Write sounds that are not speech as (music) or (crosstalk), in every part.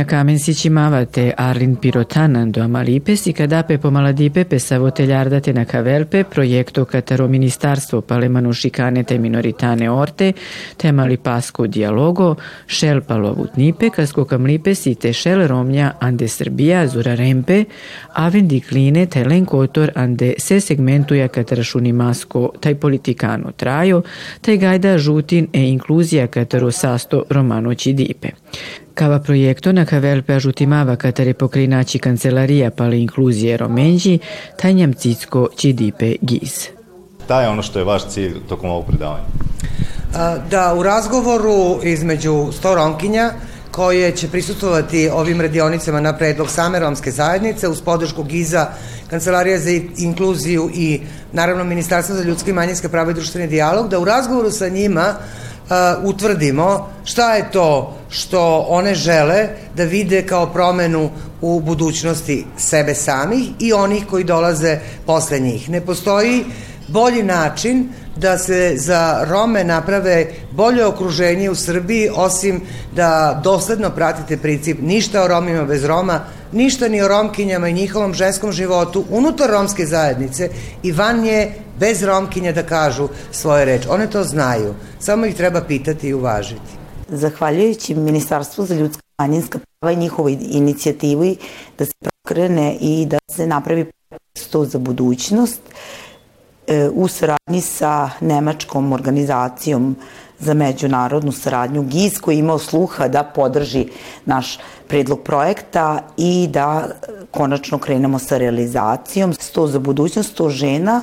Kaj Romja Kamensić imavate Arlin Pirotanan do Amalipes i kadape po maladipe pe savoteljardate na kavelpe projekto kataro ministarstvo palemano šikane te minoritane orte te pasko dialogo šel palovutnipe kasko kamlipes i te šel Romja ande Srbija zura rempe aven te len kotor ande se segmentuja katara šunimasko taj politikano trajo taj gajda žutin e inkluzija kataro sasto romanoći dipe. Cava proiecto na cavelpe ajutimava catare pocrinaci kancelaria pale inkluzije romenđi, tajnjam cicko čidipe giz. Šta je ono što je vaš cilj tokom ovog predavanja? Da u razgovoru između sto romkinja koje će prisutovati ovim radionicama na predlog same romske zajednice uz podršku GIZA, Kancelarija za inkluziju i naravno Ministarstvo za ljudske i manjinske prava i društveni dijalog, da u razgovoru sa njima uh, utvrdimo šta je to što one žele da vide kao promenu u budućnosti sebe samih i onih koji dolaze posle njih. Ne postoji bolji način da se za Rome naprave bolje okruženje u Srbiji, osim da dosledno pratite princip ništa o Romima bez Roma, ništa ni o Romkinjama i njihovom ženskom životu unutar romske zajednice i van nje bez Romkinja da kažu svoje reč. One to znaju, samo ih treba pitati i uvažiti. Zahvaljujući Ministarstvu za ljudska manjinska prava i njihovoj inicijativi da se prokrene i da se napravi sto za budućnost, e, u saradnji sa nemačkom organizacijom za međunarodnu saradnju GIZ koji je imao sluha da podrži naš predlog projekta i da konačno krenemo sa realizacijom. Sto za budućnost, sto žena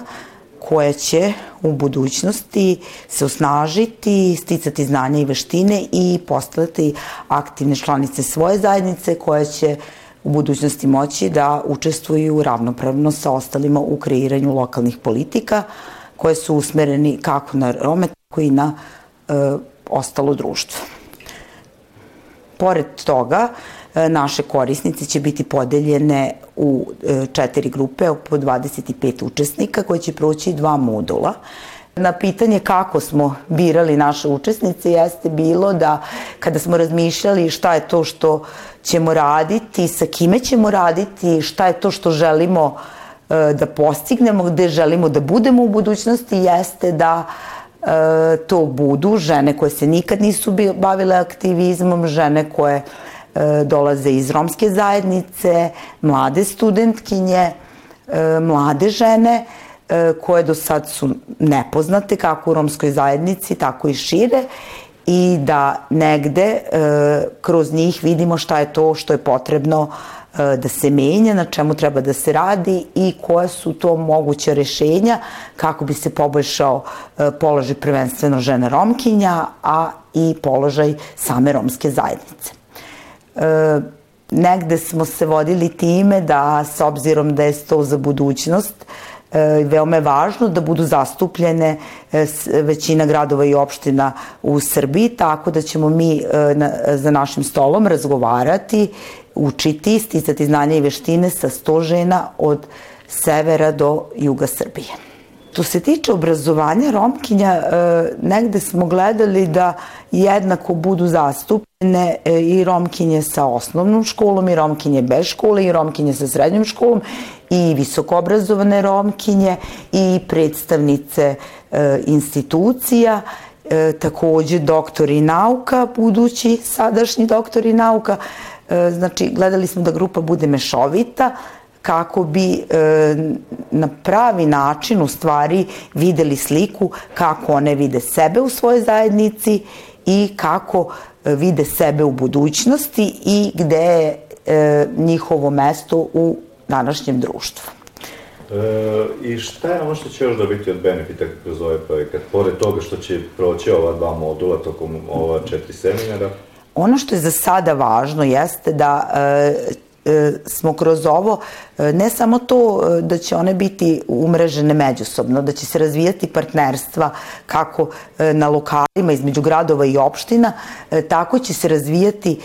koje će u budućnosti se osnažiti, sticati znanja i veštine i postati aktivne članice svoje zajednice koje će u budućnosti moći da učestvuju ravnopravno sa ostalima u kreiranju lokalnih politika koje su usmereni kako na Rome, tako i na e, ostalo društvo. Pored toga, e, naše korisnice će biti podeljene u e, četiri grupe po 25 učesnika koje će proći dva modula. Na pitanje kako smo birali naše učesnice jeste bilo da kada smo razmišljali šta je to što ćemo raditi, sa kime ćemo raditi, šta je to što želimo e, da postignemo, gde želimo da budemo u budućnosti, jeste da e, to budu žene koje se nikad nisu bavile aktivizmom, žene koje E, dolaze iz romske zajednice, mlade studentkinje, e, mlade žene e, koje do sad su nepoznate kako u romskoj zajednici, tako i šire i da negde kroz njih vidimo šta je to što je potrebno da se menja, na čemu treba da se radi i koje su to moguće rešenja kako bi se poboljšao položaj prvenstveno žene romkinja, a i položaj same romske zajednice. E, negde smo se vodili time da s obzirom da je to za budućnost veoma je važno da budu zastupljene većina gradova i opština u Srbiji, tako da ćemo mi za našim stolom razgovarati, učiti, sticati znanja i veštine sa sto žena od severa do juga Srbije. Što se tiče obrazovanja Romkinja, e, negde smo gledali da jednako budu zastupljene e, i Romkinje sa osnovnom školom i Romkinje bez škole i Romkinje sa srednjom školom i visokoobrazovane Romkinje i predstavnice e, institucija takođe doktori nauka, budući sadašnji doktori nauka, znači gledali smo da grupa bude mešovita, kako bi e, na pravi način u stvari videli sliku kako one vide sebe u svojoj zajednici i kako e, vide sebe u budućnosti i gde je e, njihovo mesto u današnjem društvu. E, I šta je ono što će još dobiti od benefita kroz ovaj projekat? Pored toga što će proći ova dva modula tokom ova četiri seminara? Ono što je za sada važno jeste da e, E, smo kroz ovo e, ne samo to da će one biti umrežene međusobno, da će se razvijati partnerstva kako na lokalima između gradova i opština, tako će se razvijati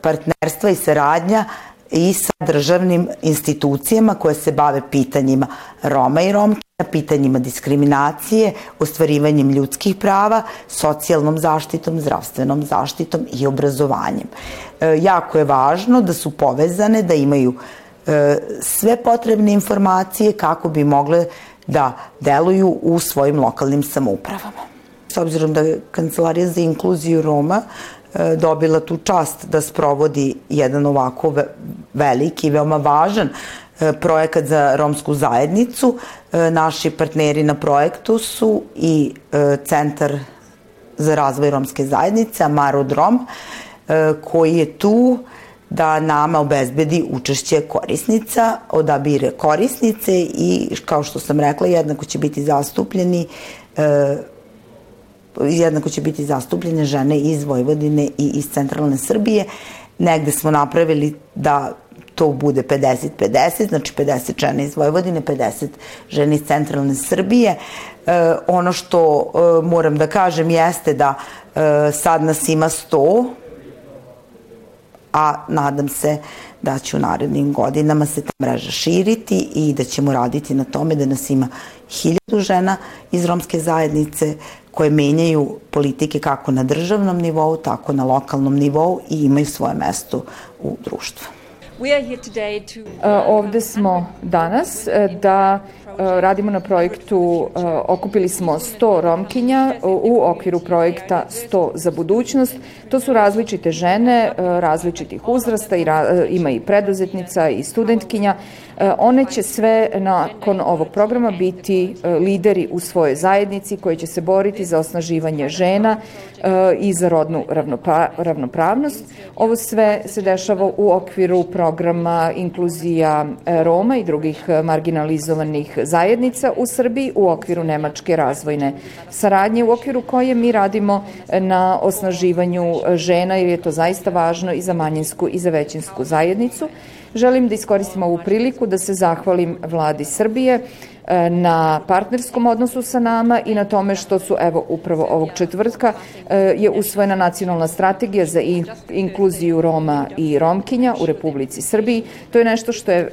partnerstva i saradnja i sa državnim institucijama koje se bave pitanjima Roma i Romkinja, pitanjima diskriminacije, ostvarivanjem ljudskih prava, socijalnom zaštitom, zdravstvenom zaštitom i obrazovanjem. E, jako je važno da su povezane, da imaju e, sve potrebne informacije kako bi mogle da deluju u svojim lokalnim samoupravama. S obzirom da je Kancelarija za inkluziju Roma dobila tu čast da sprovodi jedan ovako veliki veoma važan e, projekat za romsku zajednicu. E, naši partneri na projektu su i Centar za razvoj romske zajednice, Amarod Rom, koji je tu da nama obezbedi učešće korisnica, odabire korisnice i, kao što sam rekla, jednako će biti zastupljeni jednako će biti zastupljene žene iz Vojvodine i iz centralne Srbije. Negde smo napravili da to bude 50-50, znači 50 žena iz Vojvodine, 50 žena iz centralne Srbije. E, ono što e, moram da kažem jeste da e, sad nas ima 100, a nadam se da će u narednim godinama se ta mreža širiti i da ćemo raditi na tome da nas ima hiljadu žena iz romske zajednice koje menjaju politike kako na državnom nivou, tako na lokalnom nivou i imaju svoje mesto u društvu. Ovde smo danas e, da radimo na projektu, e, okupili smo 100 romkinja u okviru projekta 100 za budućnost. To su različite žene, e, različitih uzrasta, ima i preduzetnica i studentkinja. One će sve nakon ovog programa biti lideri u svojoj zajednici koji će se boriti za osnaživanje žena i za rodnu ravnopravnost. Ovo sve se dešava u okviru programa inkluzija Roma i drugih marginalizovanih zajednica u Srbiji u okviru Nemačke razvojne saradnje, u okviru koje mi radimo na osnaživanju žena, jer je to zaista važno i za manjinsku i za većinsku zajednicu. Želim da iskoristim ovu priliku da se zahvalim vladi Srbije na partnerskom odnosu sa nama i na tome što su, evo, upravo ovog četvrtka e, je usvojena nacionalna strategija za inkluziju Roma i Romkinja u Republici Srbiji. To je nešto što je e,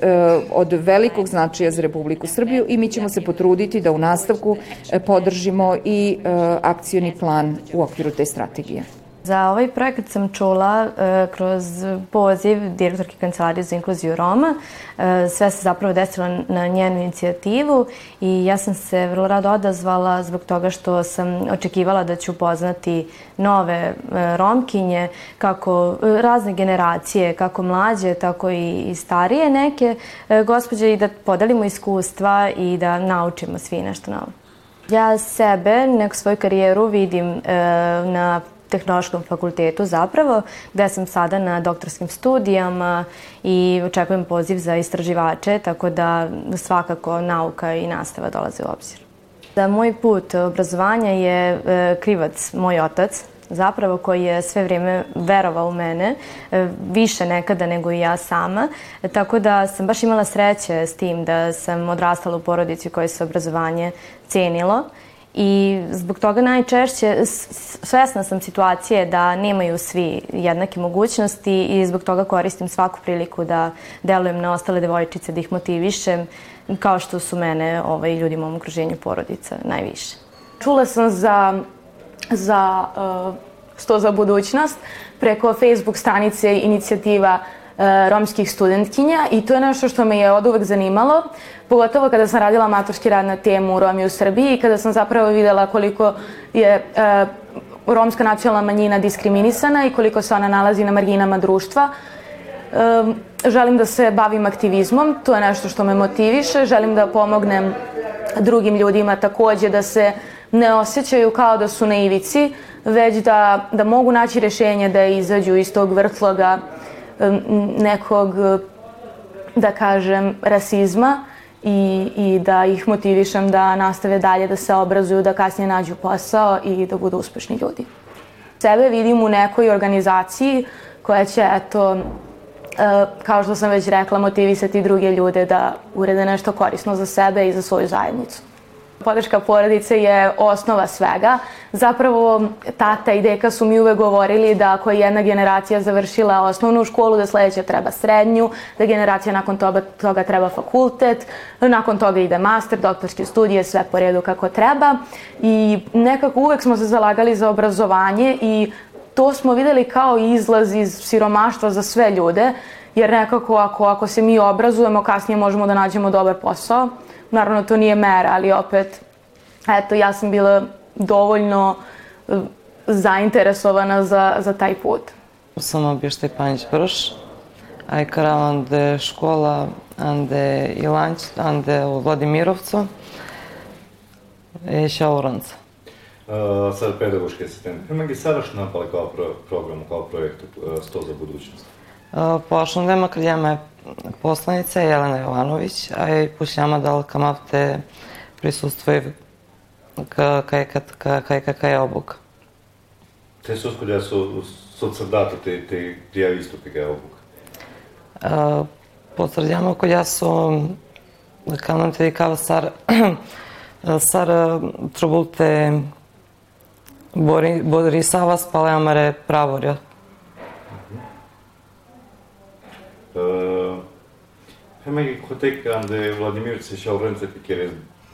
od velikog značaja za Republiku Srbiju i mi ćemo se potruditi da u nastavku podržimo i akcioni plan u okviru te strategije. Za ovaj projekat sam čula e, kroz poziv direktorke Kancelarije za inkluziju Roma. E, sve se zapravo desilo na njenu inicijativu i ja sam se vrlo rado odazvala zbog toga što sam očekivala da ću upoznati nove e, romkinje, kako e, razne generacije, kako mlađe, tako i, i starije neke e, gospođe i da podelimo iskustva i da naučimo svi nešto novo. Ja sebe, neku svoju karijeru vidim e, na tehnološkom fakultetu zapravo, gde sam sada na doktorskim studijama i očekujem poziv za istraživače, tako da svakako nauka i nastava dolaze u obzir. Da moj put obrazovanja je e, krivac moj otac, zapravo koji je sve vrijeme verovao u mene, e, više nekada nego i ja sama, tako da sam baš imala sreće s tim da sam odrastala u porodici koje se obrazovanje cenilo I zbog toga najčešće svesna sam situacije da nemaju svi jednake mogućnosti i zbog toga koristim svaku priliku da delujem na ostale devojčice, da ih motivišem, kao što su mene ovaj, ljudi u mom okruženju porodica najviše. Čula sam za, za uh, Sto za budućnost preko Facebook stranice inicijativa E, romskih studentkinja i to je nešto što me je od uvek zanimalo, pogotovo kada sam radila maturski rad na temu Romi u Srbiji i kada sam zapravo videla koliko je e, romska nacionalna manjina diskriminisana i koliko se ona nalazi na marginama društva. E, želim da se bavim aktivizmom, to je nešto što me motiviše, želim da pomognem drugim ljudima takođe da se ne osjećaju kao da su na ivici, već da, da mogu naći rešenje da izađu iz tog vrtloga nekog, da kažem, rasizma i, i da ih motivišem da nastave dalje da se obrazuju, da kasnije nađu posao i da budu uspešni ljudi. Sebe vidim u nekoj organizaciji koja će, eto, e, kao što sam već rekla, motivisati druge ljude da urede nešto korisno za sebe i za svoju zajednicu. Podrška porodice je osnova svega. Zapravo, tata i deka su mi uvek govorili da ako je jedna generacija završila osnovnu školu, da sledeća treba srednju, da generacija nakon toga, toga treba fakultet, nakon toga ide master, doktorske studije, sve po redu kako treba. I nekako uvek smo se zalagali za obrazovanje i to smo videli kao izlaz iz siromaštva za sve ljude, jer nekako ako, ako se mi obrazujemo, kasnije možemo da nađemo dobar posao. Naravno, to nije mera, ali opet, eto, ja sam bila dovoljno eh, zainteresovana za, za taj put. Samo Bište Panić Brš, aj karavan de škola, ande Ilanč, ande u Vladimirovcu, i Šauranca. Uh, sad pedagoški asistent. Ima gi sadaš napali kao pro, program, kao projekt uh, 100 za budućnost? Pošlundema крилјаме посланица Елена Јовановиќ, а и пушјама дал камавте присуствуј кај кај кај кај обук. Те со скоја со со црдата те те тија исто кај обук. Потврдјама која со канам те дикава сар сар трубулте бори Борисава спалеамаре праворја. Хемеги хотек анде Владимир се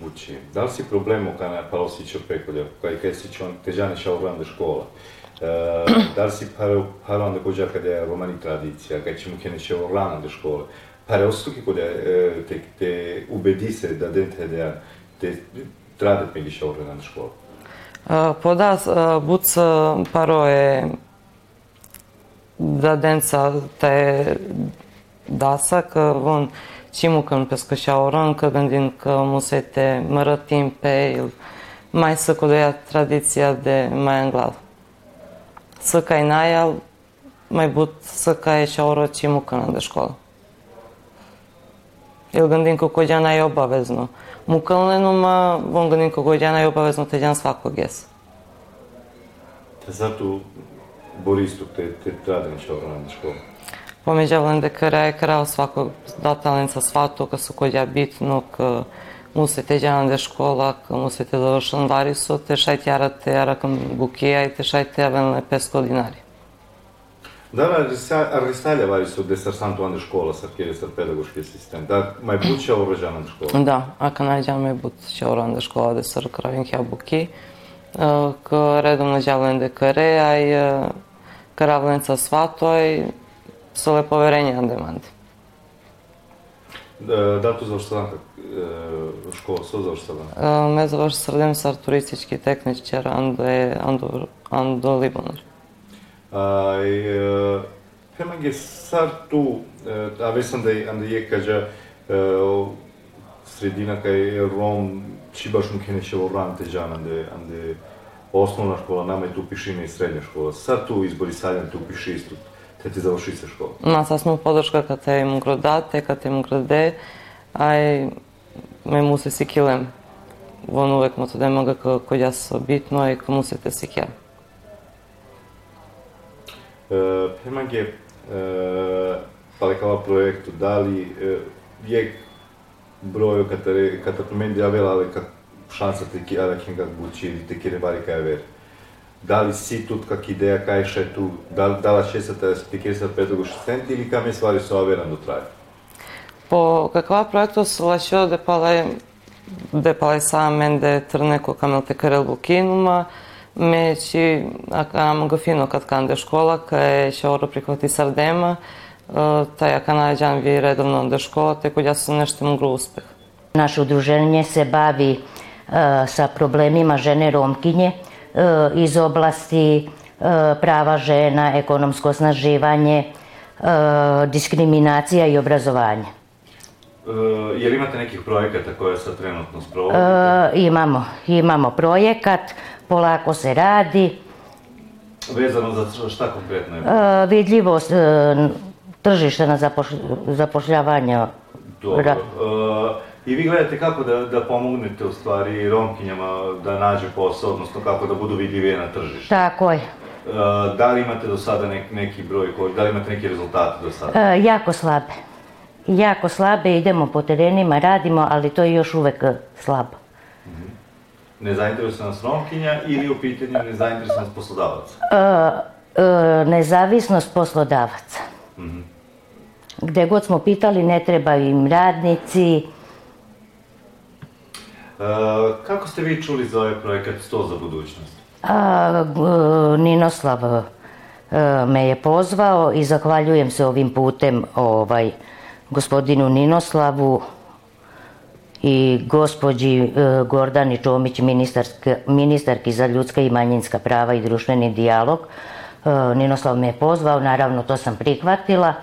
uči. Da li si problem u kana palosiću prekolja, kaj kaj eh, (clears throat) si čon težane šao grande škola? da li si paro paro da kođa kada je romani tradicija, kaj ćemo kene šao grande škole? Pare ostuki kada eh, te te ubedi se da dente da te trade peli šao grande škola. Eh, po da, buc paro je da denca te dasak, von și că îmi pescășea rancă, gândind că musete mărătim pe el, mai să cudoia tradiția de mai anglav. Să cai naia, mai but să cai și o roci mucână de școală. El gândim că cogeana e obavezno. Mucălne numai vom gândim că cogeana e obavezno, te geam să fac o ghes. Te satu Boris, te, te trade în școală, în școală. Крал свако датален со свато, ка со која битно, ка му се те ѓанан де школа, ка му се те довршен варисо, те шајте арате аракам букија и те шајте авелне 500 динари. Да, арристалја варисо де сар санту анде школа, сар кере сар педагошки асистент. Да, мај буча орожан школа. Да, ака најѓаме бут ќе оран школа де сар кравин ке буки, ка редом најѓавлен де каре, ај karavljenca svatoj ле поверење на деманди. Дату завршила школа со завршила? Ме заврши средем сар туристички техничар анде андо андо Либонар. А и Хеманге сар ту, а весам да анде е кажа средина кај Ром чибаш му кенеше во ранте жан анде анде osnovna škola, nama je tu Pišina i srednja škola. Sad tu izbori sadjan tu piši isto, te ti završi se škola. Нас аз сме поддршка каде им градате, каде им граде, ај ме му се сикилем. Вон увек му да мога кој јас со битно и кому се те сикја. Пемаге, палекава проекту, дали век броју ката ката променди авела, але как šansa te da Kinga Gucci ili te Kiribari Kaver. Da li si тут как идеја кај ше ту, да, дала ше се те спикерса педагог асистент или каме ствари се оверан до трај? По каква проектот се лашо да пале да пале сам мен да трне ко камел те карел букинума, ме чи ака ама го фино кад канде школа, кај ше оро прихвати сардема, тај ака најđan ви редовно до школа, те кој јас сум нешто могла успех. Наше удружение се бави sa problemima žene Romkinje iz oblasti prava žena, ekonomsko osnaživanje, diskriminacija i obrazovanje. E, jel imate nekih projekata koje sad trenutno sprovodite? E, imamo, imamo projekat, polako se radi. Vezano za šta konkretno je? E, vidljivost tržišta na zapošljavanje. Dobro. E, I vi gledate kako da, da pomognete u stvari romkinjama da nađe posao, odnosno kako da budu vidljivije na tržištu. Tako je. E, da li imate do sada nek, neki broj, da li imate neki rezultate do sada? E, jako slabe. Jako slabe, idemo po terenima, radimo, ali to je još uvek slabo. Nezainteresovanost Romkinja ili u pitanju nezainteresovanost poslodavaca? E, e, nezavisnost poslodavaca. Gde god smo pitali, ne trebaju im radnici. E, kako ste vi čuli za ovaj projekat 100 za budućnost? A, Ninoslav e, me je pozvao i zahvaljujem se ovim putem ovaj, gospodinu Ninoslavu i gospođi e, Gordani Čomić, ministarki za ljudska i manjinska prava i društveni dijalog. Ninoslav me je pozvao, naravno to sam prihvatila,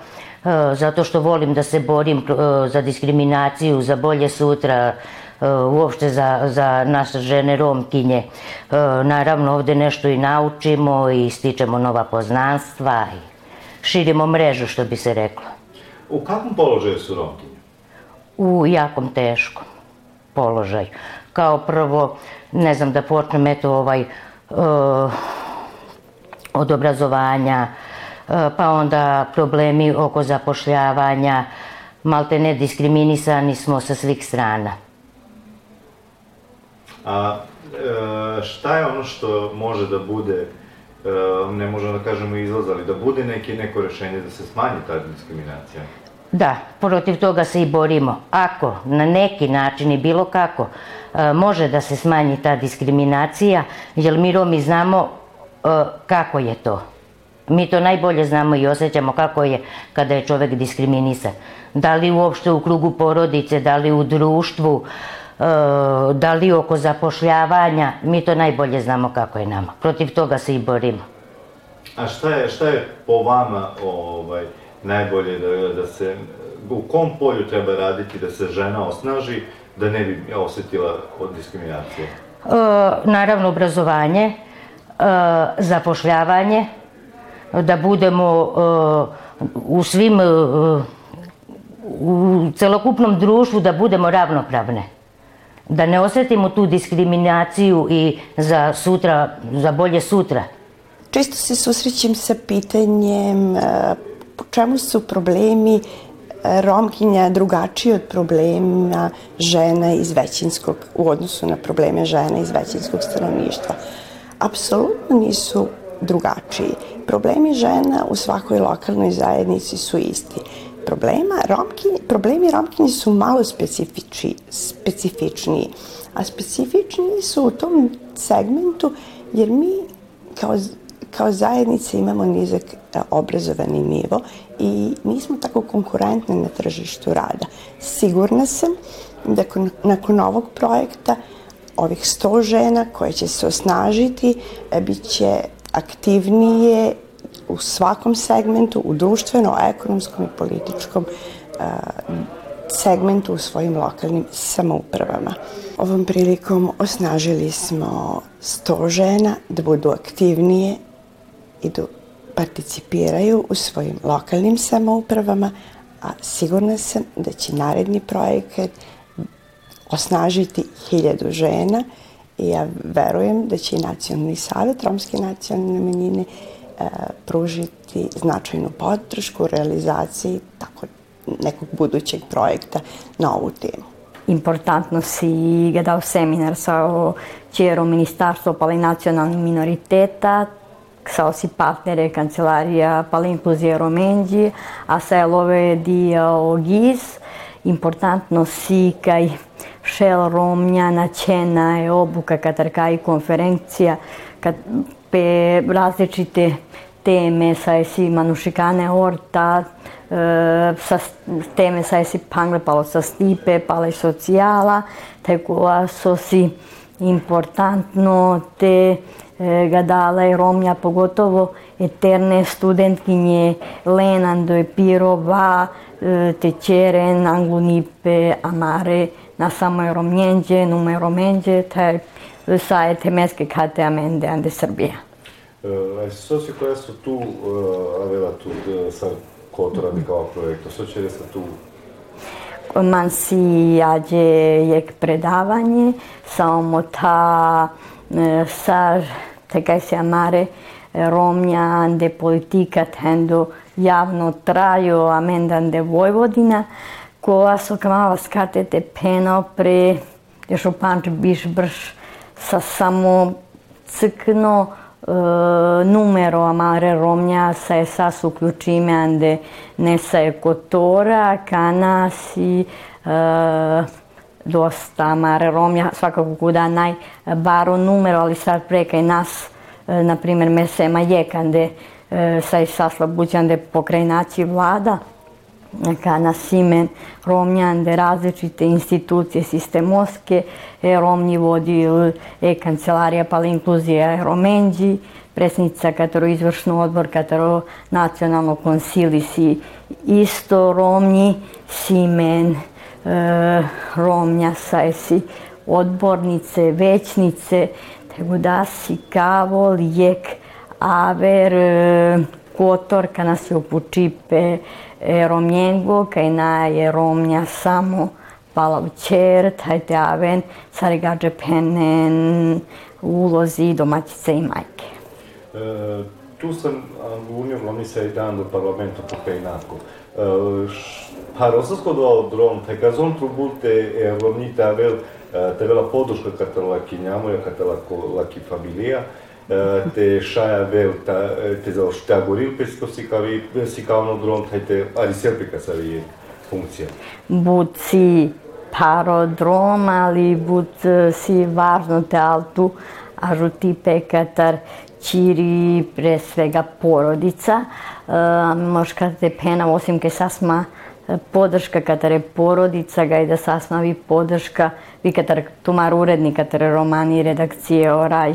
zato što volim da se borim za diskriminaciju, za bolje sutra, uopšte za, za naše žene Romkinje. E, Naravno ovde nešto i naučimo i stičemo nova poznanstva i širimo mrežu, što bi se reklo. U kakvom položaju su Romkinje? u jakom teškom položaju. Kao prvo, ne znam da počnem eto ovaj uh, od obrazovanja, uh, pa onda problemi oko zapošljavanja, malte ne diskriminisani smo sa svih strana. A e, šta je ono što može da bude, e, ne možemo da kažemo izlaz, ali da bude neki, neko rešenje da se smanji ta diskriminacija? Da, protiv toga se i borimo. Ako na neki način i bilo kako e, može da se smanji ta diskriminacija, jer mi Romi znamo kako je to. Mi to najbolje znamo i osjećamo kako je kada je čovek diskriminisan. Da li uopšte u krugu porodice, da li u društvu, e, da li oko zapošljavanja, mi to najbolje znamo kako je nama. Protiv toga se i borimo. A šta je, šta je po vama ovaj, najbolje da, da se, u kom polju treba raditi da se žena osnaži da ne bi osetila od diskriminacije? E, naravno obrazovanje, e, zapošljavanje, da budemo e, u svim, e, u celokupnom društvu da budemo ravnopravne. Da ne osetimo tu diskriminaciju i za sutra, za bolje sutra. Često se susrećem sa pitanjem e, po čemu su problemi e, Romkinja drugačiji od problema žena iz većinskog, u odnosu na probleme žena iz većinskog stanovništva. Apsolutno nisu drugačiji. Problemi žena u svakoj lokalnoj zajednici su isti. Problema romkinje, problemi romkinje su malo specifiči, specifičniji, a specifičniji su u tom segmentu jer mi kao kao zajednica imamo nizak e, obrazovani nivo i nismo tako konkurentni na tržištu rada. Sigurna sam da kon- nakon ovog projekta ovih 100 žena koje će se osnažiti e, bit će aktivnije u svakom segmentu, u društveno, ekonomskom i političkom e, segmentu u svojim lokalnim samoupravama. Ovom prilikom osnažili smo 100 žena da budu aktivnije i da participiraju u svojim lokalnim samoupravama, a sigurna sam da će naredni projekat osnažiti hiljadu žena i ja verujem da će i Nacionalni savjet Romske nacionalne manjine pružiti značajnu podršku u realizaciji tako nekog budućeg projekta na ovu temu. Importantno si ga dao seminar sa čerom ministarstva pali nacionalnih minoriteta, sa si partnere kancelaria pala incluzie romengi, a selove di Ogis, importantno si kaj šel Romnja na cena e obuka katarka i konferencija kad pe različite teme sa si manušikane orta, e, sa teme sa si pangle palo sa stipe, pala i socijala, tako so si importantno te e, Gadala i Romja, pogotovo eterne studentkinje Lenando e Pirova, e, Teceren, Anglunipe, Amare, na samoj Romnjenđe, nume Romnjenđe, taj sa etemeske kate amende ande Srbija. As pessoas que conhecem tu, uh, aveva tu, uh, sa kotora di kao projekta, što će sa tu Man si jađe jek predavanje, samo ta e, sa tekaj se amare Romnja ande politika tendo javno traju amendan de Vojvodina, koja so kamala skatete peno pre Deci panč biš brž sa samo cikno uh, numero amare romnja sa uključime ande ne sa ekotora, kana si uh, dosta amare romnja, svakako kuda naj baro numero, ali sad prekaj nas, uh, na primjer, mesema jekande uh, sa je sas labućande pokrajnaći vlada, na simen Romnjande različite institucije sistemoske, e, Romnji vodi e kancelarija pa inkluzija Romenđi, predsjednica katero izvršno odbor, katero nacionalno konsilisi isto Romnji, simen e, Romnja sajsi odbornice, većnice, tako da si kavo, lijek, aver, e, kotorka nas je upučipe, Romjengo, kaj na je Romnja samo palavčer, taj te aven, sarigađe penen ulozi domaćice i majke. E, tu sam unio Romisa i dan do parlamentu. E, Parosasco do dron, taj kazon trubute te vela podrška katala kinjamoja, katala laki familija, te šaja vel ta te za šta goril pesko si kavi si kao no dron taj te ali serpika sa vi funkcija. Buci parodrom, ali but si važno te altu ažuti pekatar čiri pre svega porodica. Možda te pena, osim ke sasma podrška katare porodica ga i da sasma vi podrška vi katar tumar urednik katare romani redakcije oraj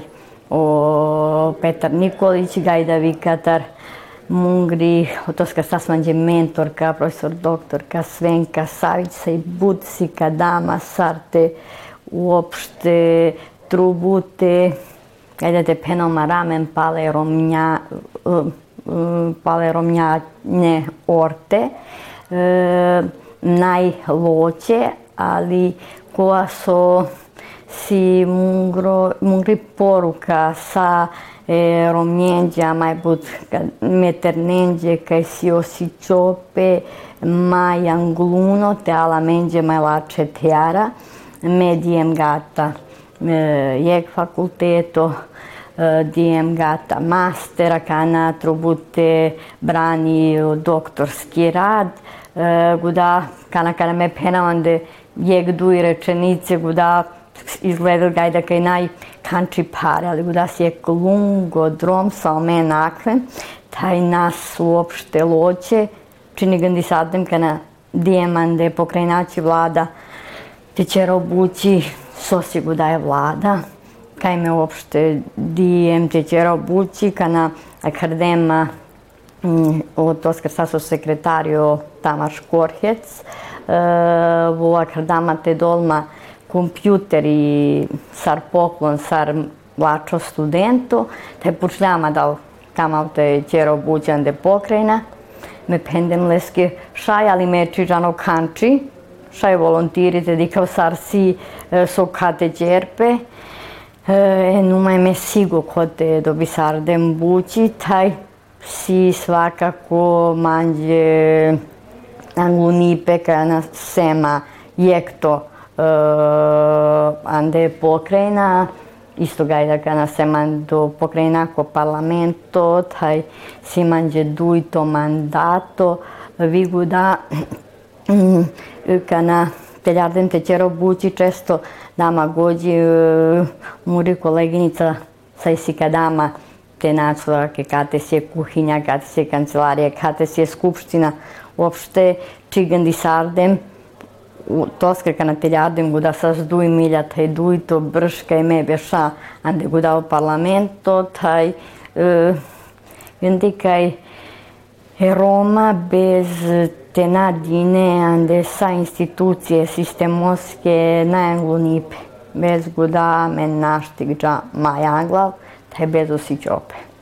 o Petar Nikolić, Gajda Vikatar, Mungri, Otoska Sasmanđe mentorka, profesor doktorka Svenka Savića i Budsika, Dama, Sarte, uopšte Trubute, Gajda penoma ramen pale romnja, pale romnjane orte, e, najloće, ali koja su si mungro, mungri poruka sa e, romnjenđa, mai but meternenđe, kaj si osiciope, mai angluno, te ala menđe mai lače teara, medijem gata e, jeg fakulteto, e, dijem gata mastera, kana trubute brani doktorski rad, guda kana kana me penavande jeg duj rečenice, guda izgledal gajda kaj naj country pare, ali da si je lungo drom sa ome nakle, taj nas uopšte loće, čini gandi sadem kana dijemande pokrajnaći vlada, te će robući sosigu da je vlada, kaj me uopšte dijem, te će robući kana akadema mm, od Oskar Saso sekretario Tamaš Korhec, uh, u akadama te dolma kompjuteri sar poklon, sar mlačo studentu, te počljama dal tamo te ćero buđan de pokrajna, me pendem leske šaj, ali me čiđano kanči, šaj volontirite di kao sar si e, so kate džerpe, e, numaj me sigo kote dobi sardem bući, taj si svakako manđe angunipe kana sema jekto ande pokrajina, pokrajinako parlamento, taj si manđe dujto mandato, vigu da (clears throat) kana teljardem te ćero bući često dama gođi uh, muri koleginica sa isika dama te naclake, kate se kuhinja, kate se kancelarija, kate se skupština, uopšte čigandi sardem, тоскрека на телјаден го да саздуј милјата и дуито бршка и ме беша, анде го дал парламентот, ај, вендикај, е Рома без тенадине, анде са институције системоске најанглу нипе. Без го да мен наштик джа мајанглав, тај без осиќопе.